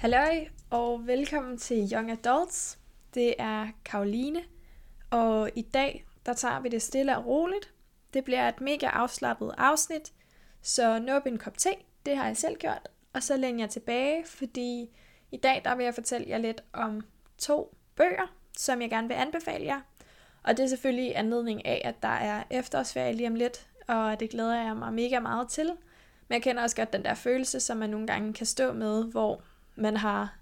Halløj og velkommen til Young Adults. Det er Karoline, og i dag der tager vi det stille og roligt. Det bliver et mega afslappet afsnit, så nå op en kop te, det har jeg selv gjort, og så læn jeg tilbage, fordi i dag der vil jeg fortælle jer lidt om to bøger, som jeg gerne vil anbefale jer. Og det er selvfølgelig anledning af, at der er efterårsferie lige om lidt, og det glæder jeg mig mega meget til. Men jeg kender også godt den der følelse, som man nogle gange kan stå med, hvor man har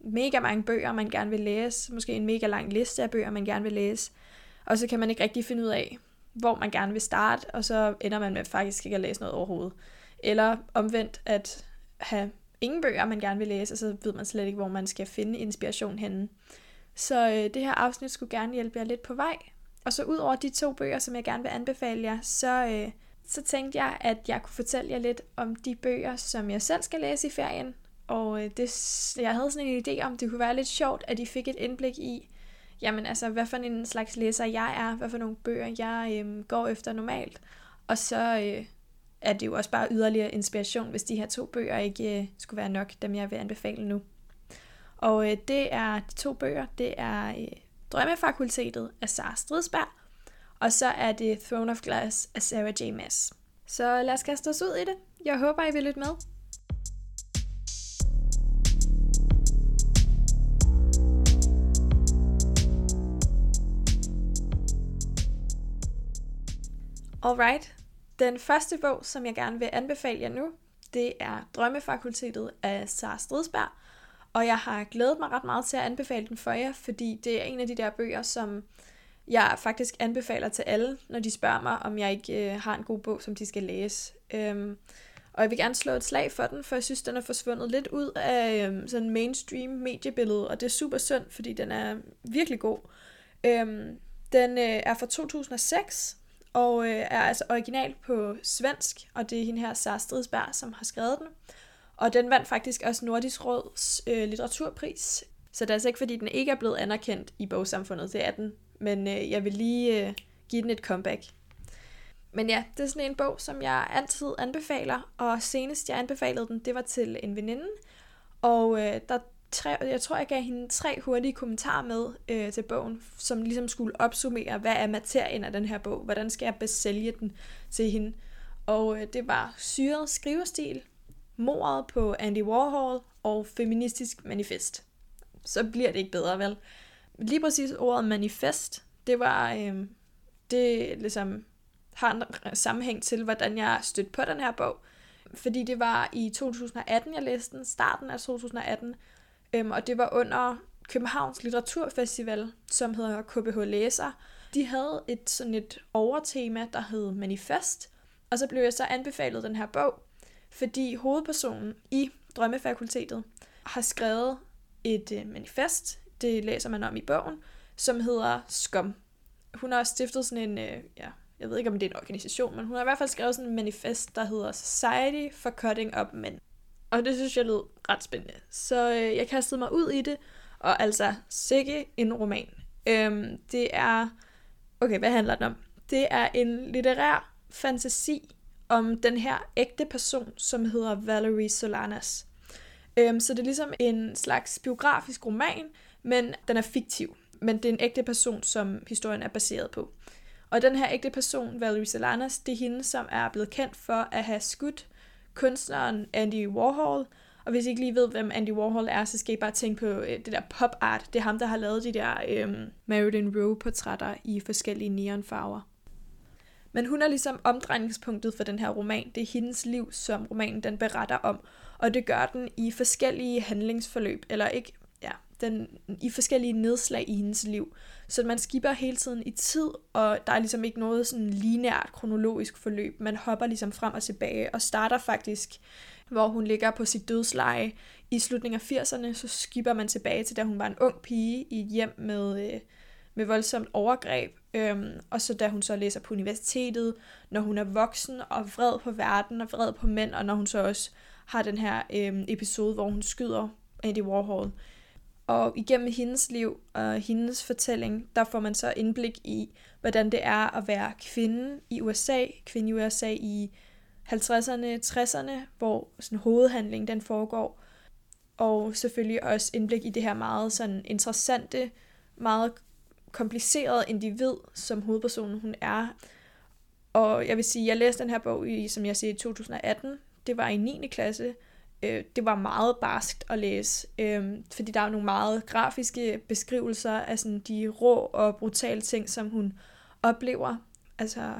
mega mange bøger, man gerne vil læse, måske en mega lang liste af bøger, man gerne vil læse, og så kan man ikke rigtig finde ud af, hvor man gerne vil starte, og så ender man med faktisk ikke at læse noget overhovedet. Eller omvendt at have ingen bøger, man gerne vil læse, og så ved man slet ikke, hvor man skal finde inspiration henne. Så øh, det her afsnit skulle gerne hjælpe jer lidt på vej. Og så ud over de to bøger, som jeg gerne vil anbefale jer, så, øh, så tænkte jeg, at jeg kunne fortælle jer lidt om de bøger, som jeg selv skal læse i ferien, og øh, det, jeg havde sådan en idé om, det kunne være lidt sjovt, at I fik et indblik i, jamen altså, hvad for en slags læser jeg er, hvad for nogle bøger jeg øh, går efter normalt. Og så øh, er det jo også bare yderligere inspiration, hvis de her to bøger ikke øh, skulle være nok, dem jeg vil anbefale nu. Og øh, det er de to bøger, det er øh, Drømmefakultetet af Sara Stridsberg, og så er det Throne of Glass af Sarah J. Maas. Så lad os kaste os ud i det. Jeg håber, I vil lytte med. Alright. Den første bog, som jeg gerne vil anbefale jer nu, det er Drømmefakultetet af Sara Stridsberg. Og jeg har glædet mig ret meget til at anbefale den for jer, fordi det er en af de der bøger, som jeg faktisk anbefaler til alle, når de spørger mig, om jeg ikke øh, har en god bog, som de skal læse. Øhm, og jeg vil gerne slå et slag for den, for jeg synes, den er forsvundet lidt ud af øhm, sådan mainstream mediebillede, og det er super synd, fordi den er virkelig god. Øhm, den øh, er fra 2006, og øh, er altså original på svensk, og det er hende her, Sara Stridsberg, som har skrevet den. Og den vandt faktisk også Nordisk Råds øh, litteraturpris, så det er altså ikke, fordi den ikke er blevet anerkendt i bogsamfundet, det er den. Men øh, jeg vil lige øh, give den et comeback. Men ja, det er sådan en bog, som jeg altid anbefaler, og senest jeg anbefalede den, det var til en veninde, og øh, der tre, jeg tror, jeg gav hende tre hurtige kommentarer med øh, til bogen, som ligesom skulle opsummere, hvad er materien af den her bog, hvordan skal jeg bedst sælge den til hende. Og øh, det var syret skrivestil, mordet på Andy Warhol og feministisk manifest. Så bliver det ikke bedre, vel? Lige præcis ordet manifest, det var, øh, det ligesom har en sammenhæng til, hvordan jeg stødte på den her bog. Fordi det var i 2018, jeg læste den, starten af 2018, Øhm, og det var under Københavns Litteraturfestival, som hedder KBH Læser. De havde et sådan et overtema, der hed Manifest, og så blev jeg så anbefalet den her bog, fordi hovedpersonen i Drømmefakultetet har skrevet et øh, manifest, det læser man om i bogen, som hedder Skum. Hun har stiftet sådan en, øh, ja, jeg ved ikke om det er en organisation, men hun har i hvert fald skrevet sådan en manifest, der hedder Society for Cutting Up Men. Og det synes jeg lød ret spændende. Så øh, jeg kastede mig ud i det, og altså, sikke en roman. Øhm, det er... Okay, hvad handler den om? Det er en litterær fantasi om den her ægte person, som hedder Valerie Solanas. Øhm, så det er ligesom en slags biografisk roman, men den er fiktiv. Men det er en ægte person, som historien er baseret på. Og den her ægte person, Valerie Solanas, det er hende, som er blevet kendt for at have skudt kunstneren Andy Warhol. Og hvis I ikke lige ved, hvem Andy Warhol er, så skal I bare tænke på øh, det der pop art. Det er ham, der har lavet de der øh, Marilyn Monroe-portrætter i forskellige neonfarver. Men hun er ligesom omdrejningspunktet for den her roman. Det er hendes liv, som romanen den beretter om. Og det gør den i forskellige handlingsforløb, eller ikke, den, i forskellige nedslag i hendes liv. Så man skipper hele tiden i tid, og der er ligesom ikke noget sådan lineært kronologisk forløb. Man hopper ligesom frem og tilbage, og starter faktisk, hvor hun ligger på sit dødsleje i slutningen af 80'erne, så skipper man tilbage til, da hun var en ung pige i et hjem med, øh, med voldsomt overgreb, øhm, og så da hun så læser på universitetet, når hun er voksen og vred på verden og vred på mænd, og når hun så også har den her øhm, episode, hvor hun skyder Andy Warhol. Og igennem hendes liv og hendes fortælling, der får man så indblik i, hvordan det er at være kvinde i USA, kvinde i USA i 50'erne, 60'erne, hvor sådan hovedhandling den foregår. og selvfølgelig også indblik i det her meget sådan interessante, meget komplicerede individ, som hovedpersonen hun er. Og jeg vil sige, jeg læste den her bog i, som jeg siger, i 2018. Det var i 9. klasse. Øh, det var meget barskt at læse, øh, fordi der er nogle meget grafiske beskrivelser af sådan de rå og brutale ting, som hun oplever. Altså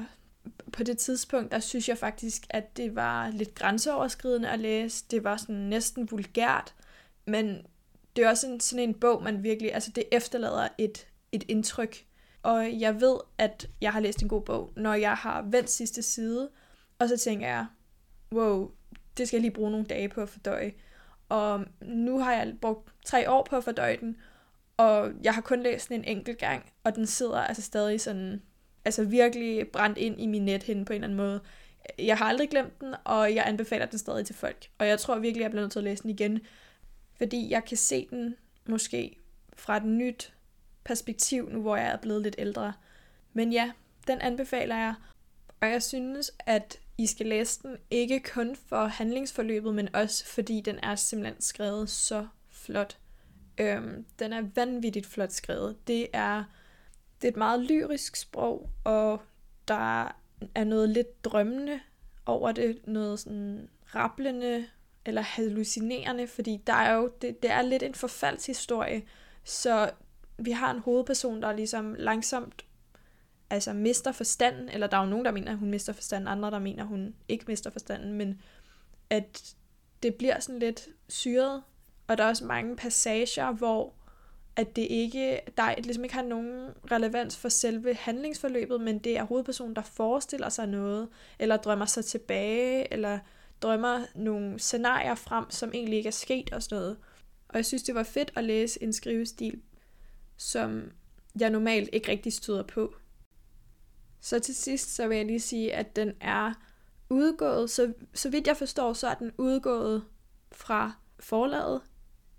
på det tidspunkt, der synes jeg faktisk, at det var lidt grænseoverskridende at læse. Det var sådan næsten vulgært, men det er også en, sådan en bog, man virkelig, altså det efterlader et, et indtryk. Og jeg ved, at jeg har læst en god bog, når jeg har vendt sidste side, og så tænker jeg, wow, det skal jeg lige bruge nogle dage på at fordøje. Og nu har jeg brugt tre år på at fordøje den, og jeg har kun læst den en enkelt gang, og den sidder altså stadig sådan, altså virkelig brændt ind i min nethinde på en eller anden måde. Jeg har aldrig glemt den, og jeg anbefaler den stadig til folk. Og jeg tror virkelig, jeg bliver nødt til at læse den igen, fordi jeg kan se den måske fra et nyt perspektiv, nu hvor jeg er blevet lidt ældre. Men ja, den anbefaler jeg, og jeg synes, at i skal læse den ikke kun for handlingsforløbet, men også fordi den er simpelthen skrevet så flot. Øhm, den er vanvittigt flot skrevet. Det er, det er et meget lyrisk sprog, og der er noget lidt drømmende over det, noget sådan rablende eller hallucinerende, fordi der er jo, det, det er lidt en forfaldshistorie, så vi har en hovedperson, der ligesom langsomt altså mister forstanden, eller der er jo nogen, der mener, at hun mister forstanden, andre, der mener, at hun ikke mister forstanden, men at det bliver sådan lidt syret, og der er også mange passager, hvor at det ikke, der ligesom ikke har nogen relevans for selve handlingsforløbet, men det er hovedpersonen, der forestiller sig noget, eller drømmer sig tilbage, eller drømmer nogle scenarier frem, som egentlig ikke er sket og sådan noget. Og jeg synes, det var fedt at læse en skrivestil, som jeg normalt ikke rigtig støder på. Så til sidst, så vil jeg lige sige, at den er udgået, så, så vidt jeg forstår, så er den udgået fra forlaget,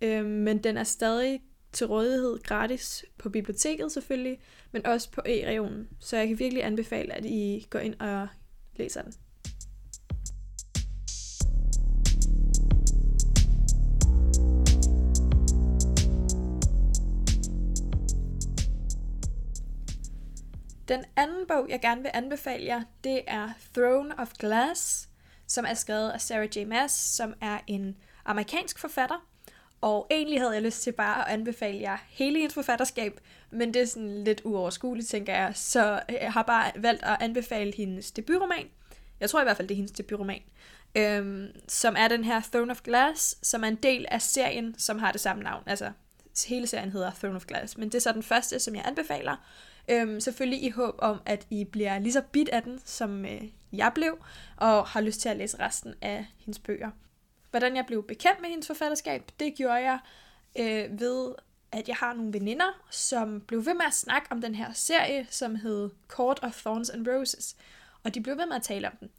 øh, men den er stadig til rådighed gratis på biblioteket selvfølgelig, men også på e-regionen. Så jeg kan virkelig anbefale, at I går ind og læser den. Den anden bog, jeg gerne vil anbefale jer, det er Throne of Glass, som er skrevet af Sarah J. Maas, som er en amerikansk forfatter. Og egentlig havde jeg lyst til bare at anbefale jer hele hendes forfatterskab, men det er sådan lidt uoverskueligt, tænker jeg. Så øh, jeg har bare valgt at anbefale hendes debutroman. Jeg tror i hvert fald, det er hendes debutroman. Øhm, som er den her Throne of Glass, som er en del af serien, som har det samme navn. Altså, hele serien hedder Throne of Glass, men det er så den første, som jeg anbefaler. Øhm, selvfølgelig i håb om, at I bliver lige så bit af den, som øh, jeg blev, og har lyst til at læse resten af hendes bøger. Hvordan jeg blev bekendt med hendes forfatterskab, det gjorde jeg øh, ved, at jeg har nogle veninder, som blev ved med at snakke om den her serie, som hed Court of Thorns and Roses. Og de blev ved med at tale om den.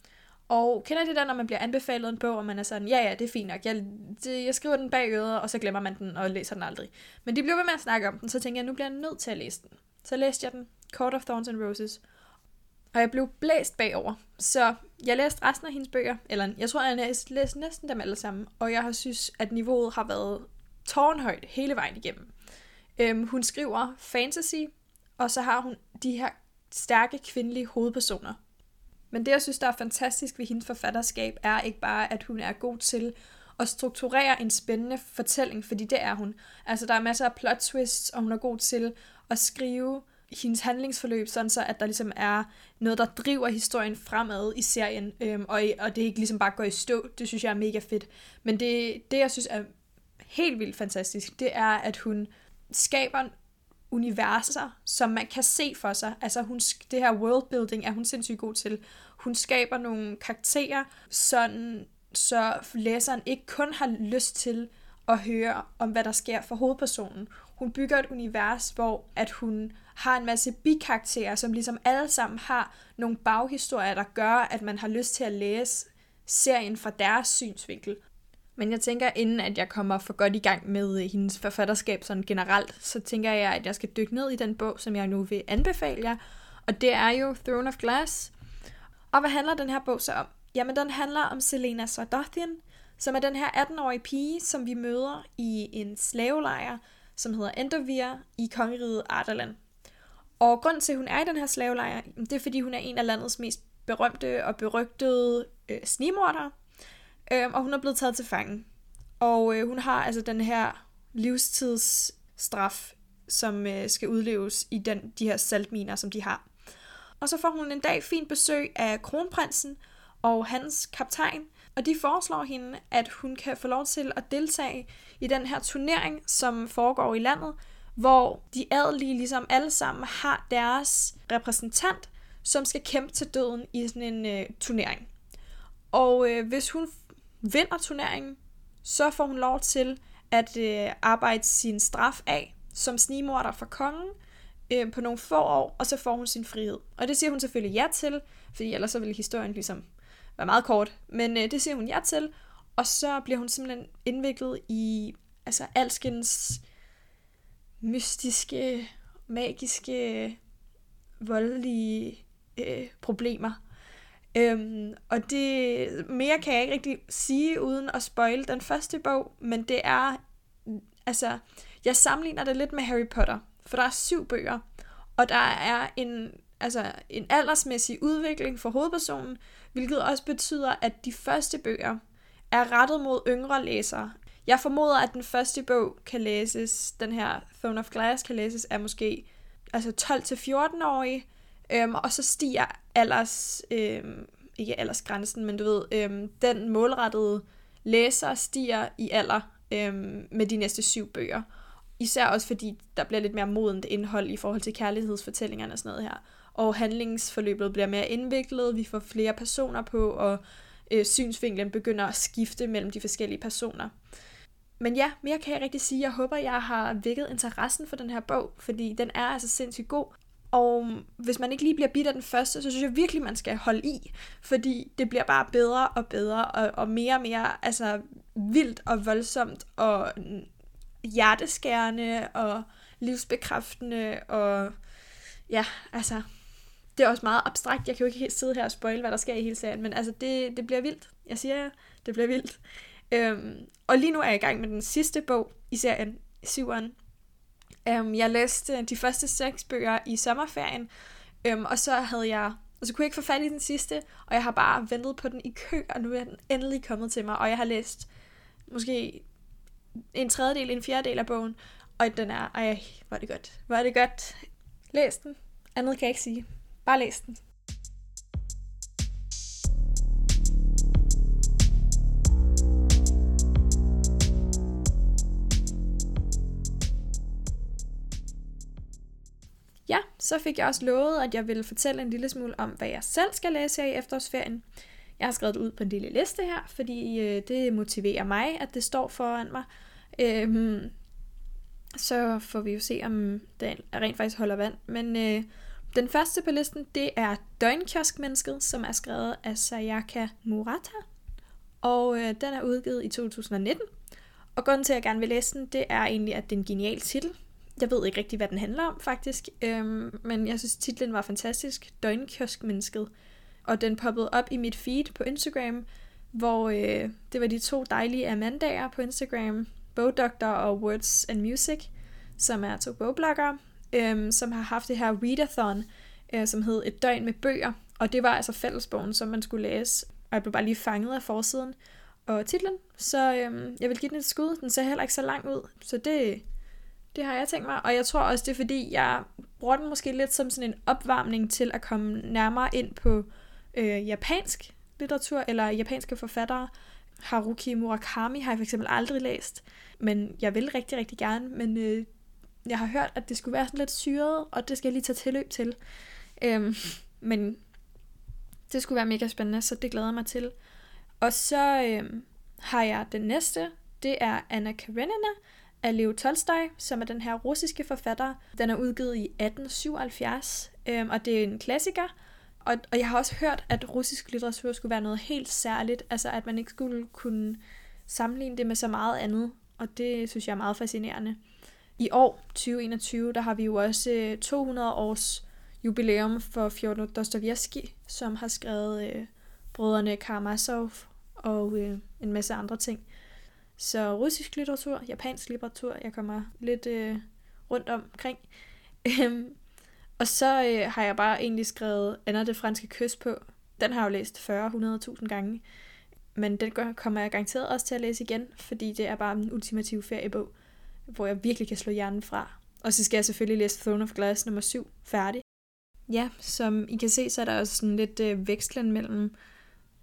Og kender det der, når man bliver anbefalet en bog, og man er sådan, ja ja, det er fint nok, jeg, det, jeg skriver den bag øret, og så glemmer man den og læser den aldrig. Men de blev ved med at snakke om den, så tænkte jeg, nu bliver jeg nødt til at læse den. Så læste jeg den, Court of Thorns and Roses, og jeg blev blæst bagover. Så jeg læste resten af hendes bøger, eller jeg tror, jeg læste, læste næsten dem alle sammen, og jeg har synes, at niveauet har været tårnhøjt hele vejen igennem. Øhm, hun skriver fantasy, og så har hun de her stærke kvindelige hovedpersoner. Men det, jeg synes, der er fantastisk ved hendes forfatterskab, er ikke bare, at hun er god til at strukturere en spændende fortælling, fordi det er hun. Altså, der er masser af plot twists, og hun er god til at skrive hendes handlingsforløb, sådan så at der ligesom er noget, der driver historien fremad i serien, øhm, og, og det ikke ligesom bare går i stå. Det synes jeg er mega fedt. Men det, det jeg synes er helt vildt fantastisk, det er, at hun skaber universer, som man kan se for sig. Altså hun, det her worldbuilding er hun sindssygt god til. Hun skaber nogle karakterer, sådan, så læseren ikke kun har lyst til at høre om, hvad der sker for hovedpersonen. Hun bygger et univers, hvor at hun har en masse bikarakterer, som ligesom alle sammen har nogle baghistorier, der gør, at man har lyst til at læse serien fra deres synsvinkel. Men jeg tænker, inden at jeg kommer for godt i gang med øh, hendes forfatterskab sådan generelt, så tænker jeg, at jeg skal dykke ned i den bog, som jeg nu vil anbefale jer. Og det er jo Throne of Glass. Og hvad handler den her bog så om? Jamen, den handler om Selena Sardothian, som er den her 18-årige pige, som vi møder i en slavelejr, som hedder Endovir i kongeriget Ardalan. Og grund til, at hun er i den her slavelejr, det er, fordi hun er en af landets mest berømte og berygtede øh, snimordere, øh, og hun er blevet taget til fange. Og øh, hun har altså den her livstidsstraf, som øh, skal udleves i den, de her saltminer, som de har. Og så får hun en dag fint besøg af kronprinsen og hans kaptajn, og de foreslår hende, at hun kan få lov til at deltage i den her turnering, som foregår i landet, hvor de adelige ligesom alle sammen har deres repræsentant, som skal kæmpe til døden i sådan en øh, turnering. Og øh, hvis hun vinder turneringen, så får hun lov til at øh, arbejde sin straf af som snimorder for kongen øh, på nogle få år, og så får hun sin frihed. Og det siger hun selvfølgelig ja til, fordi ellers så ville historien ligesom være meget kort. Men øh, det siger hun ja til, og så bliver hun simpelthen indviklet i altså alskens mystiske, magiske, voldelige øh, problemer. Øhm, og det mere kan jeg ikke rigtig sige uden at spoil den første bog, men det er altså jeg sammenligner det lidt med Harry Potter, for der er syv bøger, og der er en altså en aldersmæssig udvikling for hovedpersonen, hvilket også betyder, at de første bøger er rettet mod yngre læsere. Jeg formoder, at den første bog kan læses, den her Throne of Glass kan læses af måske altså 12-14-årige, øhm, og så stiger alders, øhm, ikke aldersgrænsen, men du ved, øhm, den målrettede læser stiger i alder øhm, med de næste syv bøger. Især også fordi der bliver lidt mere modent indhold i forhold til kærlighedsfortællingerne og sådan noget her. Og handlingsforløbet bliver mere indviklet, vi får flere personer på, og øh, synsvinklen begynder at skifte mellem de forskellige personer. Men ja, mere kan jeg rigtig sige. Jeg håber, jeg har vækket interessen for den her bog, fordi den er altså sindssygt god. Og hvis man ikke lige bliver bidt af den første, så synes jeg virkelig, man skal holde i, fordi det bliver bare bedre og bedre, og, og mere og mere altså, vildt og voldsomt, og hjerteskærende, og livsbekræftende, og ja, altså, det er også meget abstrakt. Jeg kan jo ikke helt sidde her og spoil, hvad der sker i hele serien, men altså, det, det bliver vildt. Jeg siger jer, det bliver vildt. Øhm, og lige nu er jeg i gang med den sidste bog i serien, syveren. Øhm, jeg læste de første seks bøger i sommerferien, øhm, og så havde jeg og så kunne jeg ikke få fat i den sidste, og jeg har bare ventet på den i kø, og nu er den endelig kommet til mig, og jeg har læst måske en tredjedel, en fjerdedel af bogen, og den er, ej, hvor er det godt, hvor er det godt. Læs den. Andet kan jeg ikke sige. Bare læs den. Ja, så fik jeg også lovet, at jeg ville fortælle en lille smule om, hvad jeg selv skal læse her i efterårsferien. Jeg har skrevet det ud på en lille liste her, fordi øh, det motiverer mig, at det står foran mig. Øhm, så får vi jo se, om den rent faktisk holder vand. Men øh, den første på listen, det er Døgnkioskmennesket, som er skrevet af Sayaka Murata. Og øh, den er udgivet i 2019. Og grunden til, at jeg gerne vil læse den, det er egentlig, at det er en genial titel. Jeg ved ikke rigtig, hvad den handler om, faktisk. Øhm, men jeg synes, titlen var fantastisk. Døgnkioskmennesket. Og den poppede op i mit feed på Instagram, hvor øh, det var de to dejlige Amandaer på Instagram, Bogdoktor og Words and Music, som er to bogbloggere, øhm, som har haft det her readathon, øh, som hed Et døgn med bøger, og det var altså fællesbogen, som man skulle læse, og jeg blev bare lige fanget af forsiden. Og titlen, så øhm, jeg vil give den et skud. Den ser heller ikke så lang ud, så det, det har jeg tænkt mig, og jeg tror også, det er fordi, jeg bruger den måske lidt som sådan en opvarmning til at komme nærmere ind på øh, japansk litteratur, eller japanske forfattere. Haruki Murakami har jeg for eksempel aldrig læst, men jeg vil rigtig, rigtig gerne, men øh, jeg har hørt, at det skulle være sådan lidt syret, og det skal jeg lige tage tilløb til. Øhm, men det skulle være mega spændende, så det glæder jeg mig til. Og så øhm, har jeg den næste, det er Anna Karenina af Leo Tolstoy, som er den her russiske forfatter. Den er udgivet i 1877, øhm, og det er en klassiker. Og, og jeg har også hørt, at russisk litteratur skulle være noget helt særligt, altså at man ikke skulle kunne sammenligne det med så meget andet, og det synes jeg er meget fascinerende. I år, 2021, der har vi jo også øh, 200 års jubilæum for Fjodor Dostoyevsky, som har skrevet øh, brødrene Karamazov og øh, en masse andre ting. Så russisk litteratur, japansk litteratur, jeg kommer lidt øh, rundt omkring. Øhm, og så øh, har jeg bare egentlig skrevet Anna det franske kys på. Den har jeg jo læst 40-100.000 gange. Men den kommer jeg garanteret også til at læse igen, fordi det er bare en ultimativ feriebog, hvor jeg virkelig kan slå hjernen fra. Og så skal jeg selvfølgelig læse Throne of Glass nummer 7 færdig. Ja, som I kan se, så er der også sådan lidt øh, vekslen mellem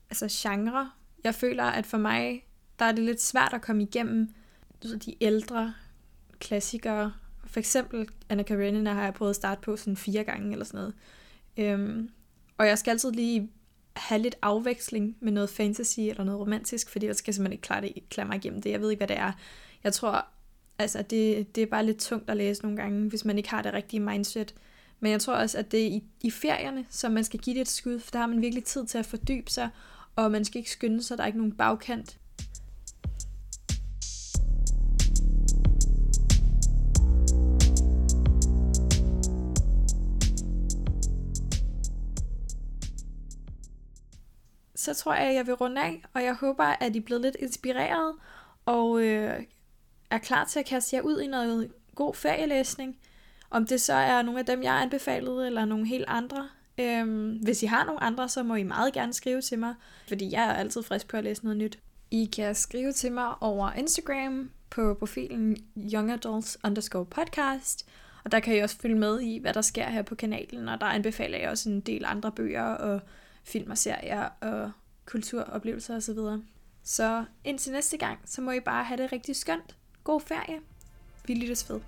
altså genre. Jeg føler, at for mig, der er det lidt svært at komme igennem de ældre klassikere. For eksempel Anna Karenina har jeg prøvet at starte på sådan fire gange eller sådan noget. Øhm, og jeg skal altid lige have lidt afveksling med noget fantasy eller noget romantisk, fordi jeg skal simpelthen ikke klare, det, klare mig igennem det. Jeg ved ikke, hvad det er. Jeg tror, altså det, det er bare lidt tungt at læse nogle gange, hvis man ikke har det rigtige mindset. Men jeg tror også, at det er i, i ferierne, som man skal give det et skud, for der har man virkelig tid til at fordybe sig, og man skal ikke skynde sig, der er ikke nogen bagkant. så tror jeg, at jeg vil runde af, og jeg håber, at I er blevet lidt inspireret, og øh, er klar til at kaste jer ud i noget god ferielæsning. Om det så er nogle af dem, jeg anbefalede, eller nogle helt andre. Øhm, hvis I har nogle andre, så må I meget gerne skrive til mig, fordi jeg er altid frisk på at læse noget nyt. I kan skrive til mig over Instagram på profilen youngadults underscore podcast, og der kan I også følge med i, hvad der sker her på kanalen, og der anbefaler jeg også en del andre bøger og film og serier og kulturoplevelser osv. Så, så indtil næste gang, så må I bare have det rigtig skønt. God ferie. Vi lyttes ved.